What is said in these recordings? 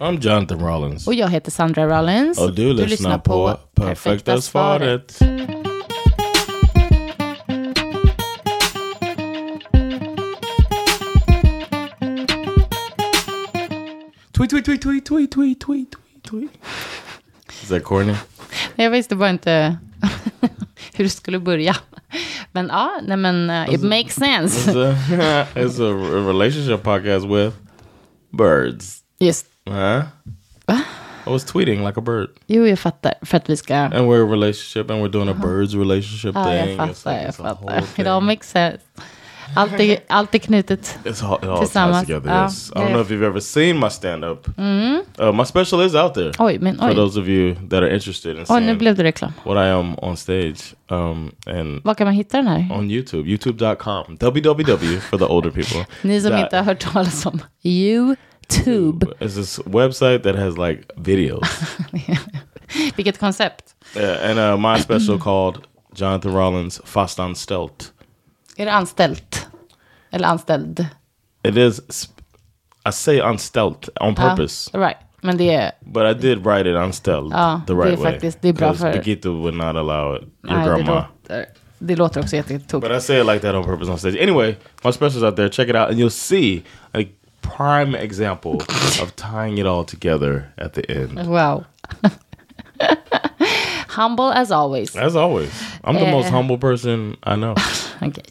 I'm Jonathan Rollins. Och jag heter Sandra Rollins. Och du, du lyssnar, lyssnar på Perfekta, perfekta svaret. svaret. Tweet, tweet, tweet, tweet, tweet, tweet, tweet, tweet. Is that corny? Jag visste bara inte hur det skulle börja. Men ja, nej men uh, it alltså, makes sense. Alltså, it's, a, it's a relationship podcast with birds. Just Huh? I was tweeting like a bird. jo jag fattar. För att vi ska... And we're a relationship and we're doing a birds relationship Ja, jag thing. It's fattar, like- jag fattar. It all makes sense. Allt är, allt är knutet. It's all, it all ties Tillsammans. together. Ja, yes. I don't ja. know if you've ever seen my stand up. Uh, my special is out there. Oj, men For oj. those of you that are interested in Oj, nu seeing blev det reklam. what I am on stage. Um, and Var kan man hitta den här? on YouTube, youtube.com, www for the older people. Ni som That- inte har hört talas om YouTube. It's this website that has like videos. Vilket koncept. Yeah, and uh, my special called Jonathan Rollins Fast on Stelt. Är det anställt? Eller anställd? It is, I say unstelt on purpose. Ja, right. Men det är... But I did write it unstelt Ja, the det är right way. faktiskt- det är bra för- Birgitta would not allow it. Your nej, det, grandma. låter, det låter också jättetokigt. But I say it like that on purpose on stage. Anyway, my specials out there. Check it out, and you'll see a prime example of tying it all together at the end. Wow. Humble as always. As always, I'm the most Eh. humble person I know. Okej.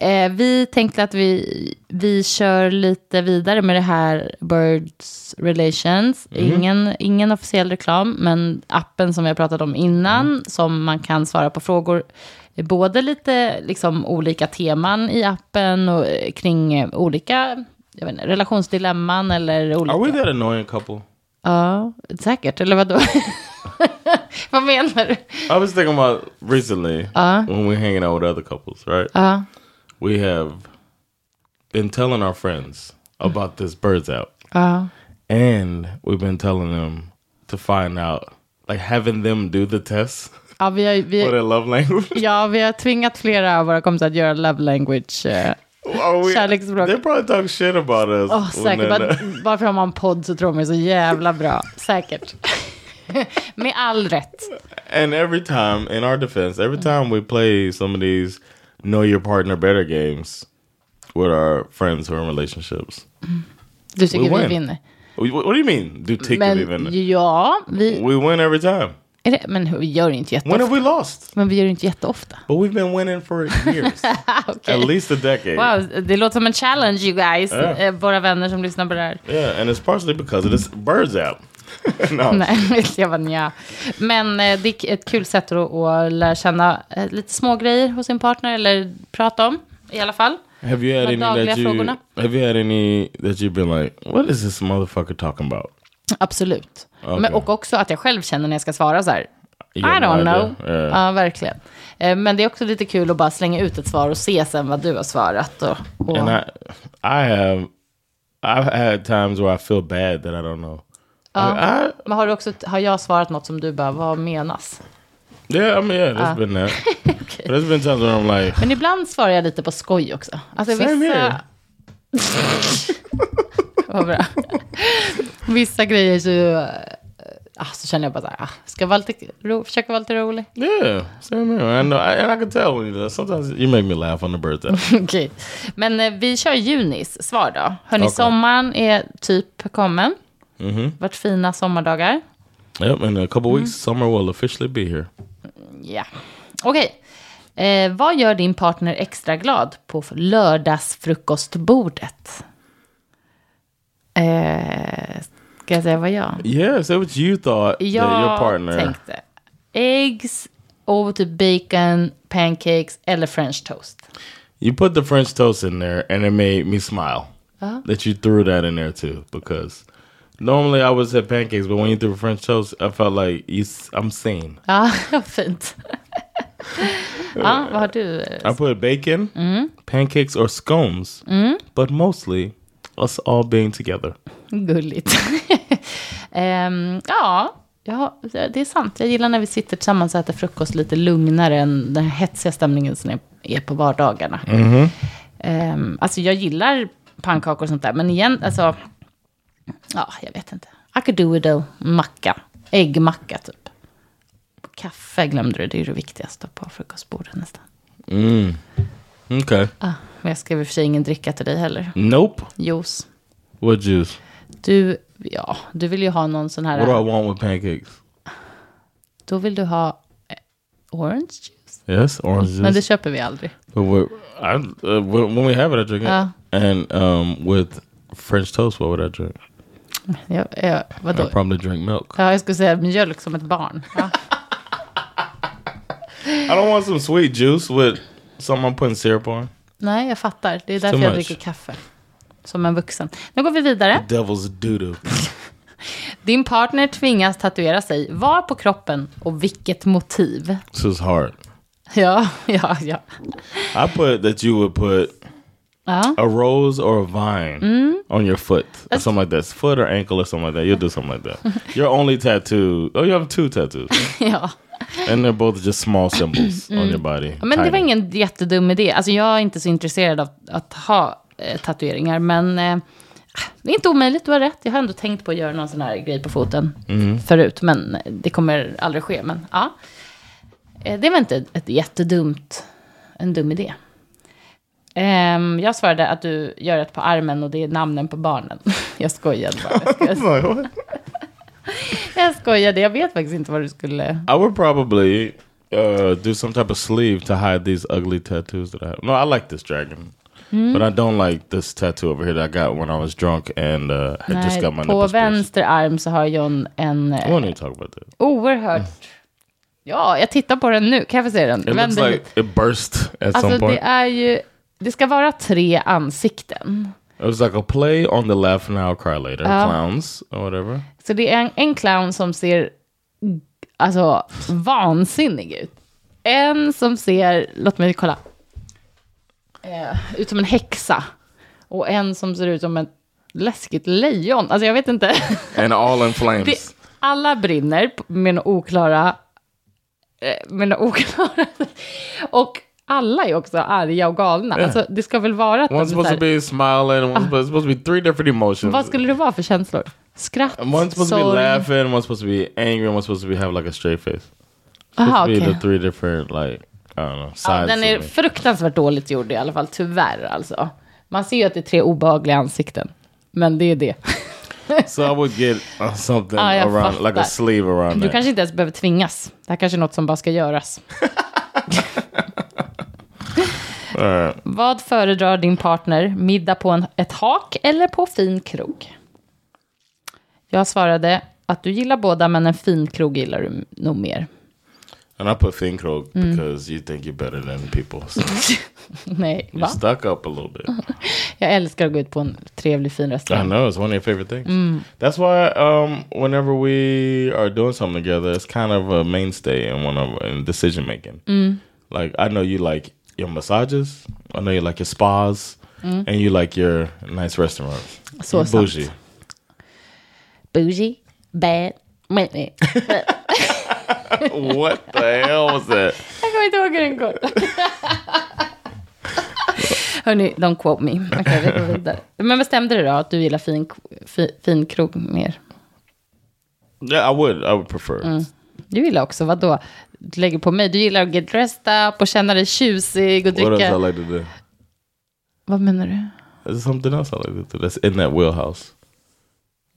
Eh, vi tänkte att vi, vi kör lite vidare med det här Birds Relations. Ingen, ingen officiell reklam, men appen som vi har pratat om innan, som man kan svara på frågor. Både lite liksom, olika teman i appen och eh, kring eh, olika jag vet inte, relationsdilemman eller olika... Are we that annoying couple? Ja, säkert. Eller vadå? Vad menar du? I was thinking about recently when we're hanging out with other couples, right? Ja. We have been telling our friends about this birds out. Ja. And we've been telling them to find out, like having them do the test Ja, vi har, vi, for their love language. Ja, vi har tvingat flera av våra kompisar att göra love language. eh, Kärleksspråk. They probably talk shit about us. When säkert. Bara, bara för att har en podd så tror är så jävla bra. Säkert. Med all rätt. And every time, in our defense, every time we play some of these know your partner better games with our friends who are in relationships, Du tycker We vi win. vinner. what, do you mean? Do tick Men even? ja, vi, We win every time. Är det, men vi gör det inte When have jätteofta. we lost? Men vi gör det inte jätteofta. But we've been winning for years, Okej. at least a decade. Wow, det låter som en challenge you guys. Ja. eh, Våra vänner som lyssnar på det här. Yeah, and it's partially because of this birds app. no, Nej, jag bara nja. Men eh, det är ett kul sätt att, att lära känna eh, lite små grejer hos sin partner. Eller prata om i alla fall. have you had De any dagliga that you frågorna. have you had any that you've been like, what is this motherfucker talking about? Absolut. Okej. Men, och också att jag själv känner när jag ska svara så här. I don't know. Yeah. Ja, verkligen. Eh, Men det är också lite kul att bara slänga ut ett svar och se sen vad du har svarat. Och, och, And I, I have, I've had times where I feel bad that I don't know. I, men har, du också, har jag svarat något som du bara, vad menas? I, yeah, I mean, yeah, there's been that. But there's been times where I'm like, Men ibland svarar jag lite på skoj också. Alltså Same vissa... here. Vad bra. vissa grejer så, eh, ah, så känner jag bara så här, ah, ska vara lite, ro, försöka vara lite rolig. yeah, same here. I know, I, and I can tell when you do that. Sometimes you make me laugh on the app. Okej. Men eh, vi kör Junis svar då. Hörni, Okej. sommaren är typ kommen. Vart fina sommardagar. yep, in a couple weeks, summer will officially be here. Ja. Okej. Eh, vad gör din partner extra glad på lördagsfrukostbordet? Eh, ska jag säga vad jag? Yeah, so what you thought that your Jag partner. tänkte äggs och typ bacon, pancakes eller french toast. You put the French toast in there, and it made me smile. Uh-huh. that you threw that in there too because normally I would say pancakes, but when you threw French toast, I felt like you, I'm seen. Ja, ah, fint. ja, ah, vad har du? I put bacon, mm. pancakes, or scones, mm. but mostly us all being together. Gulligt. Ehm, ja, ja, det är sant. Jag gillar när vi sitter tillsammans och äter frukost lite lugnare än den hetsiga stämningen som är- på vardagarna. Ehm, alltså jag gillar pannkakor och sånt där, men igen, alltså, ja, jag vet inte. I could do with a macka, äggmacka typ. Kaffe glömde du, det är det viktigaste på frukostbordet nästan. Mm. Okay. Ah, men jag skrev i och för sig ingen dricka till dig heller. Nope. Juice. What juice? Du, ja, du vill ju ha någon sån här... What do I want with pancakes? Då vill du ha eh, orange juice. Yes, orange juice. Men det köper vi aldrig. But I, uh, when we have it, I drink it. Ja. And um, with French toast, what would I drink? Jag, jag, vadå? I'd probably drink milk. Ja, jag skulle säga mjölk som ett barn. Ja. I don't want some sweet juice with putting syrup on. Nej, jag fattar. Det är därför too jag much. dricker kaffe. Som en vuxen. Nu går vi vidare. Devil's doo-doo. Din partner tvingas tatuera sig. Var på kroppen och vilket motiv? this is hard. Ja, ja, ja. I put that you would put Ja, a rose or a vine Mm. on your foot, or something like that, foot or ankle or something like that. You'll do something like that. Your only tattoo. Oh, you have two tattoos, ja. and they're both just small symbols on your body. Men det var Tiny. ingen jättedum idé. Alltså jag är inte så intresserad av att ha eh, tatueringar. Men eh, det är inte omöjligt, du har rätt. Jag har ändå tänkt på att göra någon sån här grej på foten förut. Men det kommer aldrig ske. Men ja, Eh, det var inte ett jättedumt, en dum idé. Ehm, jag svarade att du gör ett på armen och det är namnen på barnen. Jag skojade bara. Jag, skojade. Jag skojade, jag vet faktiskt inte vad du skulle... I would probably uh, do some type of sleeve to hide these ugly tattoos that I have. No, I like this dragon. Hmm? But I don't like this tattoo over here that I got when I was drunk and uh, just Nej, got my på vänster arm så har John en... I want to talk about that. Oerhört. Ja, jag tittar på den nu. Kan jag få se den? It looks Vänder like hit. it burst at Alltså some point. det är ju... Det ska vara tre ansikten. It was like a play on the laugh now, cry later. Ja. Clowns or whatever. Så det är en, en clown som ser alltså vansinnig ut. En som ser, låt mig kolla, eh, ut som en häxa. Och en som ser ut som ett läskigt lejon. Alltså jag vet inte. And all in flames. Det, alla brinner med några oklara... eh, Med några oklara... Och alla är också arga och galna. Alltså, det ska väl vara att de är One's supposed här, to be smiling, one's supposed- supposed to be three different emotions. Vad skulle det vara för känslor? Skratt, One's supposed to be sorg. laughing, one's supposed to be angry, one's supposed to be have like a straight face. Aha, to be the three different like I don't know Ja, sides. den är fruktansvärt dåligt gjord i alla fall, tyvärr alltså. Man ser ju att det är tre obehagliga ansikten. Men det är det. So I would get uh, something Ja, jag around, like fattar. a sleeve around Du that. kanske inte ens behöver tvingas. Det här kanske är något som bara ska göras. Alright. Vad föredrar din partner? Middag på en, ett hak eller på fin krog? Jag svarade att du gillar båda, men en fin krog gillar du nog mer. And I put fin krog Mm. because you think you're better than people. So Nej, you va? stuck up a little bit. Jag älskar att gå ut på en trevlig, fin I restaurang. know it's one of your favorite things. Mm. That's why um, whenever we are doing something together, it's kind of a mainstay in one of in decision making. Mm. Like I know you like your massages, I know you like your spas, and you like your nice restaurants. So bougie. Bougie, bad, what the hell was that? Inte ihåg hur den går. Hörni, don't quote me. Okej, vi går vidare. Men bestämde du då att du gillar fin, fi, fin krog mer? Yeah, I would. I would prefer. Mm. Du gillar också, vad då? Du lägger på mig. Du gillar att get dressed up och känna dig tjusig och What else I dricka. like to do? Vad menar du? There's something else I like to do. That's in that wheelhouse.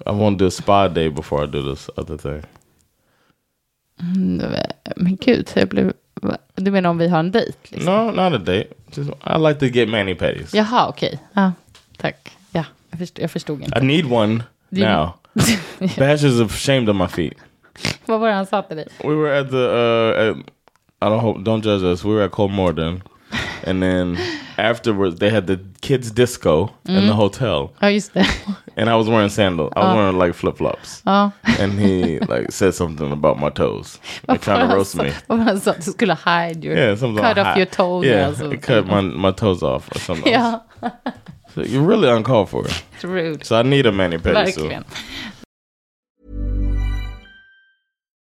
I want to do a spa day before I do this other thing. Men gud, jag blev... Du menar om vi har en dejt? Liksom? No, not a date. Just I like to get mani pedis. Jaha, okej. Ja, tack. Ja, jag förstod, jag förstod inte. I need one now. Bash is ashamed of my feet. Vad var det han sa till? We were at the uh at, I don't hope don't judge us. We were at Colmorden And then afterwards, they had the kids' disco in Mm. the hotel, Ja, just det. and I was wearing sandals. I was wearing like flip flops. Ja. And he like said something about my toes, like trying to roast me. Vad han sa att du skulle hide your, Yeah, something cut off hi- your toenails. Yeah, cut my my toes off or something. Ja, So you're really uncalled for. It's rude. So I need a mani pedi. Verkligen.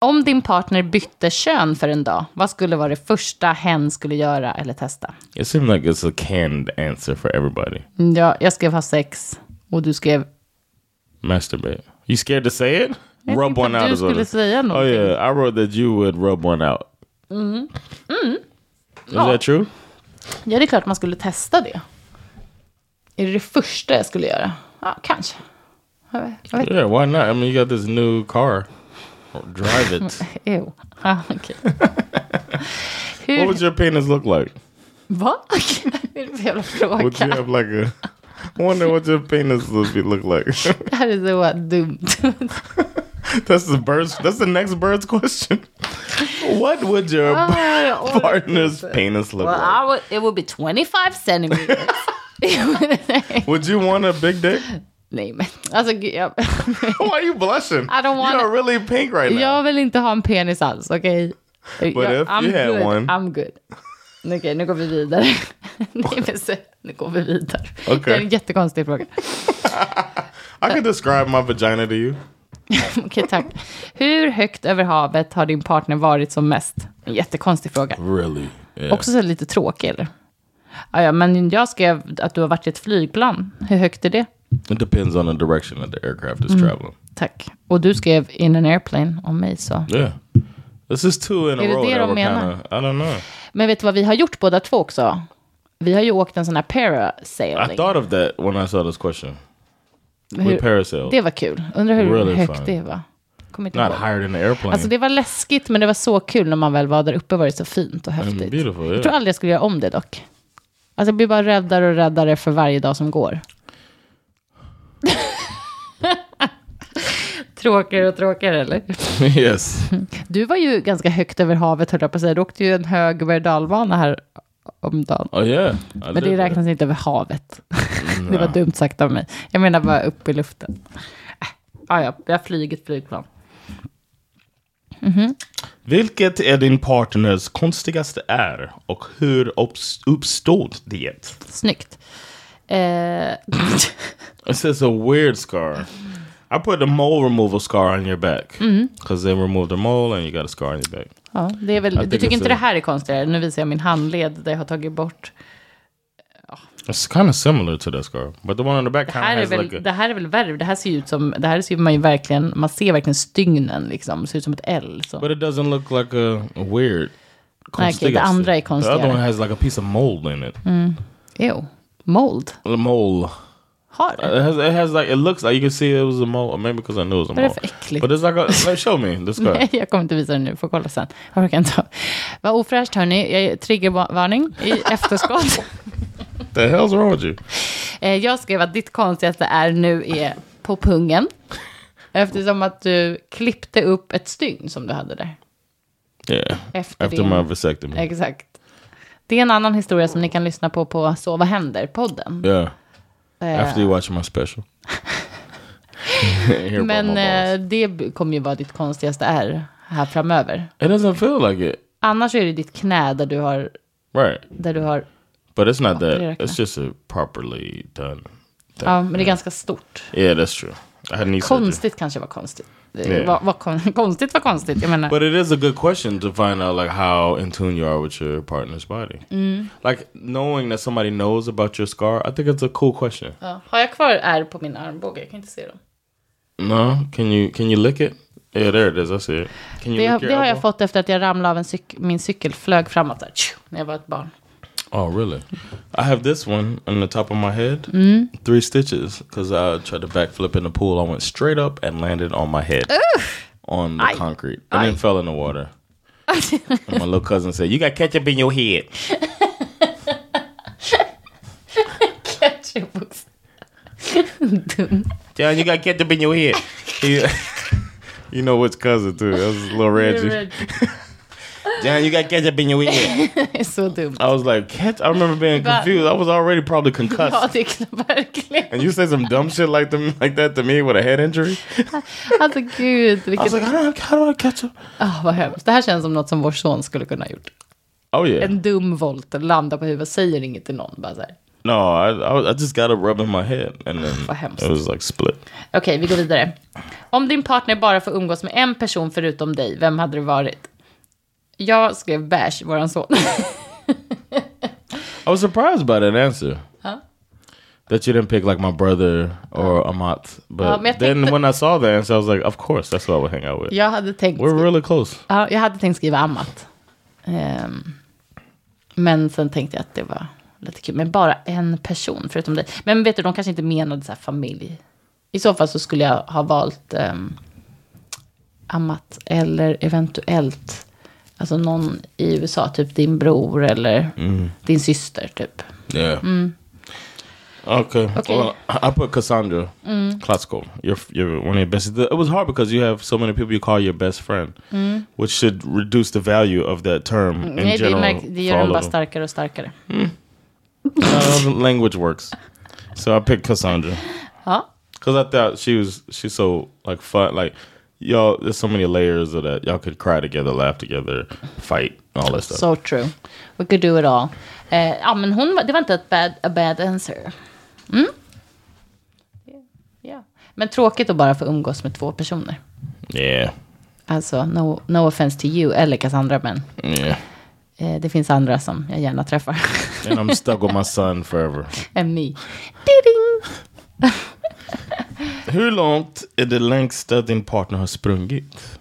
Om din partner bytte kön för en dag, vad skulle vara det första hen skulle göra eller testa? it seemed like it's a canned answer for everybody. Ja, jag skrev ha sex och du skrev... Masturbate. You scared to say it? Jag rub one out du skulle säga Oh någonting. yeah, I wrote that you would rub one out. Mm. Is Ja. that true? Ja, det är klart man skulle testa det. Är det det första jag skulle göra? Ja, kanske. Jag vet, jag vet. Yeah, why not? I mean, you got this new car. Drive it. Ew. Ah, okej. what would your penis look like? Va? Vad är det jävla Would you fråga? have like a? I wonder what your penis would be look like. Det här är så dumt. that's the birds. That's the next bird's question. What would your Ah, partner's penis look Well, like? I would, it would be 25 centimeters. Would you want a big dick? Nej, men alltså gud, jag, Why are you blushing? I don't want You are really pink right now. jag vill inte ha en penis alls, okej? But Jag- if you had good. one. I'm good. Okej, nu går vi vidare. Nej, men så, nu går vi vidare. Okej. Det är en jättekonstig fråga. I could describe my vagina to you. Okej, tack. Hur högt över havet har din partner varit som mest? En jättekonstig fråga. Really? Yeah. Också så lite tråkig, eller? Ja, ja, men jag skrev att du har varit i ett flygplan. Hur högt är det? It depends on the direction that the aircraft is Mm. traveling. Tack. Och du skrev in an airplane om mig, så. Yeah. This is two in a Är det row det that de menar? kind of. I don't know. Men vet du vad vi har gjort båda två också? Vi har ju åkt en sån här I parasailing. thought of that when I saw this question. We Hur- parasailed. Det var kul. Undrar hur Really högt fun. det var. Not ihåg. higher than the airplane. Alltså det var läskigt, men det var så kul när man väl var där uppe. var det så fint och häftigt. And beautiful, yeah. Jag tror aldrig jag skulle göra om det dock. Alltså jag blir bara räddare och räddare för varje dag som går. tråkigare och tråkigare, eller? yes. Du var ju ganska högt över havet, höll jag på att säga. Du åkte ju en hög berg här om dagen. Oh yeah. Men det räknas inte över havet. det var dumt sagt av mig. Jag menar bara upp i luften. Ah, ja, jag har flugit flygplan. Vilket är din partners konstigaste är och hur upps- uppstod det? Snyggt. Eh, It says a weird scar. I put a mole removal scar on your back Mm-hmm. because they removed the mole and you got a scar on your back. ja, det är väl, du tycker inte så. det här är konstigare? Nu visar jag min handled där jag har tagit bort. It's kind of similar to that scar, but the one on the back Det här, är väl, like a. det här är väl värre. Det här ser ju ut som, det här ser man ju verkligen, man ser verkligen stygnen liksom. Det ser ut som ett L. Så. But it doesn't look like a, a weird. Nej, okej, det andra är The other konstigare. one has like a piece of mold in it. Ew. Mold. A mole. Har It det? has, it has like it looks like you can see it was a mole, or maybe because I knew it was a Vad är det mole. för äckligt? But it's like a like, show me the scar. Nej, jag kommer inte visa det nu. Får kolla sen. Jag orkar inte. Vad ofräscht hörni. Triggervarning i efterskott. The hell's wrong with you? Eh, Jag skrev att ditt konstigaste är nu är på pungen. Eftersom att du klippte upp ett stygn som du hade där. Yeah. Efter After din- my vasectomy. Exakt. Det är en annan historia som ni kan lyssna på på Så vad händer-podden. Yeah. Eh, After you watch my special. Men eh, det kommer ju vara ditt konstigaste är här framöver. It doesn't feel like it. Annars är det ditt knä där du har, Right. där du har, But it's not det that. It's just a properly done thing. ja men det är ganska stort. Yeah, that's true. Konstigt kanske var konstigt. Yeah. var, var kon, konstigt var konstigt, jag menar. But it is a good question to find out like how in tune you are with your partner's body. Like knowing that somebody knows about your scar, I think it's a cool question. ja. Har jag kvar ärr på min armbåge? Jag kan inte se dem. No, can you can you lick it? Yeah, there it is. I see it. Can you Det, lick your det har jag fått efter att jag ramlade av en cyk, min cykel, flög framåt där, tju, när jag var ett barn. Oh, really? I have this one on the top of my head. Three stitches because I tried to backflip in the pool. I went straight up and landed on my head on the Ay. concrete and then fell in the water. and my little cousin said, "You got ketchup in your head." Ketchupbox. Dum. John, you got ketchup in your head. You know which cousin too? That was little Reggie. John, you got ketchup in your. Det är så dumt. I was like, Ket-? I remember being confused. I was already probably concussed. Ja, det är verkligen. And you say some dumb shit like them, like that to me with a head injury? Alltså gud, I was vilket... like, I don't, do I catch up? Ah, vad hemskt. Det här känns som något som vår son skulle kunna ha gjort. Oh yeah. En dum volt, landa på huvudet, säger inget till någon. Bara så här. no, I, I I just got a rub in my head, and then Vad hemskt. it was like split. Okej, vi går vidare. Om din partner bara får umgås med en person förutom dig, vem hade det varit? Jag skrev Bash, våran son. I was surprised by that answer. That you didn't pick like my brother or Amat, but Ja, jag then tänkte- when I saw the answer, I was like, of course, that's who I would hang out with. jag, hade tänkt, We're really close. ja, jag hade tänkt skriva Amat. Ehm, men sen tänkte jag att det var lite kul. Men bara en person förutom dig. Men vet du, de kanske inte menade så här familj. I så fall så skulle jag ha valt um, Amat. Eller eventuellt, alltså någon i USA, typ din bror eller din syster typ. Yeah. Okay. Okay. Well, I put Cassandra Klatsko. You're, you're one of your best. It was hard because you have so many people you call your best friend, which should reduce the value of that term in Nej, det, general. det for gör den bara starkare och starkare. Uh, language works. So I picked Cassandra because I thought she was she's so like fun. Like y'all, there's so many layers of that. Y'all could cry together, laugh together, fight, all that stuff. so true. We could do it all. Eh, ja, men hon, det var inte ett bad, a bad answer. Mm? Ja. Men tråkigt att bara få umgås med två personer. yeah, Alltså, no, no offense to you eller Cassandra, men yeah. eh, det finns andra som jag gärna träffar. And I'm stuck with my son forever. Än me. Ding! Hur långt är det längsta din partner har sprungit?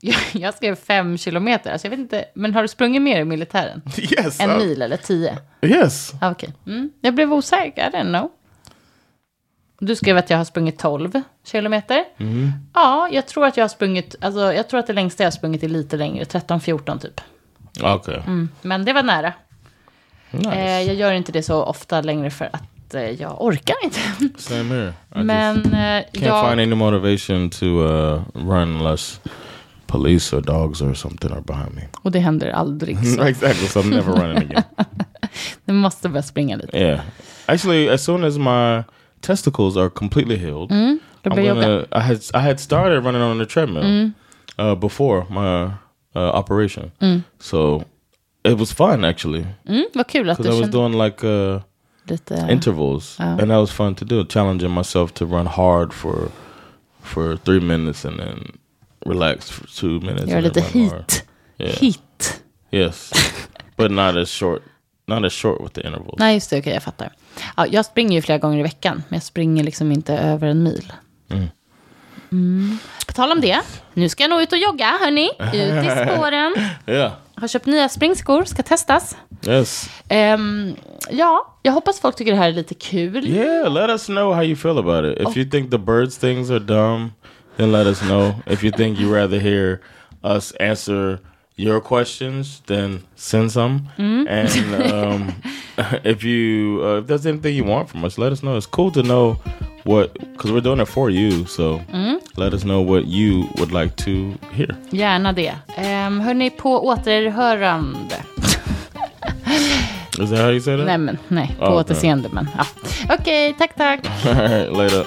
Jag, jag skrev fem kilometer, alltså jag vet inte, men har du sprungit mer i militären? Yes. En uh, mil eller tio? Yes. Ah, Okej, mm. jag blev osäker, I didn't know. Du skrev att jag har sprungit 12 kilometer. Ja, jag tror att jag har sprungit, alltså jag tror att det längsta jag har sprungit är lite längre, 13-14 typ. Okay. Men det var nära. Nice. Eh, jag gör inte det så ofta längre för att eh, jag orkar inte. Same here. I Men just eh, can't jag... find any motivation to uh, run unless police or dogs or something are behind me. Och det händer aldrig så. exactly. So I'm never running again. Du måste börja springa lite. Yeah. Actually, as soon as my testicles are completely healed, Då I'm gonna. I had I had started running on the treadmill uh, before my uh, operation, so it was fun actually Mm, vad kul att du I was kände doing like uh, lite... intervals, and that was fun to do. Challenging myself to run hard for for three minutes and then relax for two minutes. And lite hit. Yeah. Hit. Yes, but not as short. Not as short with the intervals. Nej, just det. Okej, jag fattar. Ja, jag springer ju flera gånger i veckan, men jag springer liksom inte över en mil. Mm. På tal om det, nu ska jag nog ut och jogga, hörni. Ut i spåren. Yeah. Har köpt nya springskor, ska testas. Yes. Ehm, ja, jag hoppas folk tycker det här är lite kul. Yeah, let us know how you feel about it. If you think the birds things are dumb, then let us know. If you think you rather hear us answer your questions, then send some. And um, if you uh, if there's anything you want from us, let us know. It's cool to know what because we're doing it for you. So let us know what you would like to hear. Gärna det. Um, hörni, på återhörande. Is that how you say that? Nej, men nej, på Ja, återseende, men ja. Okej, tack, tack. All right, later.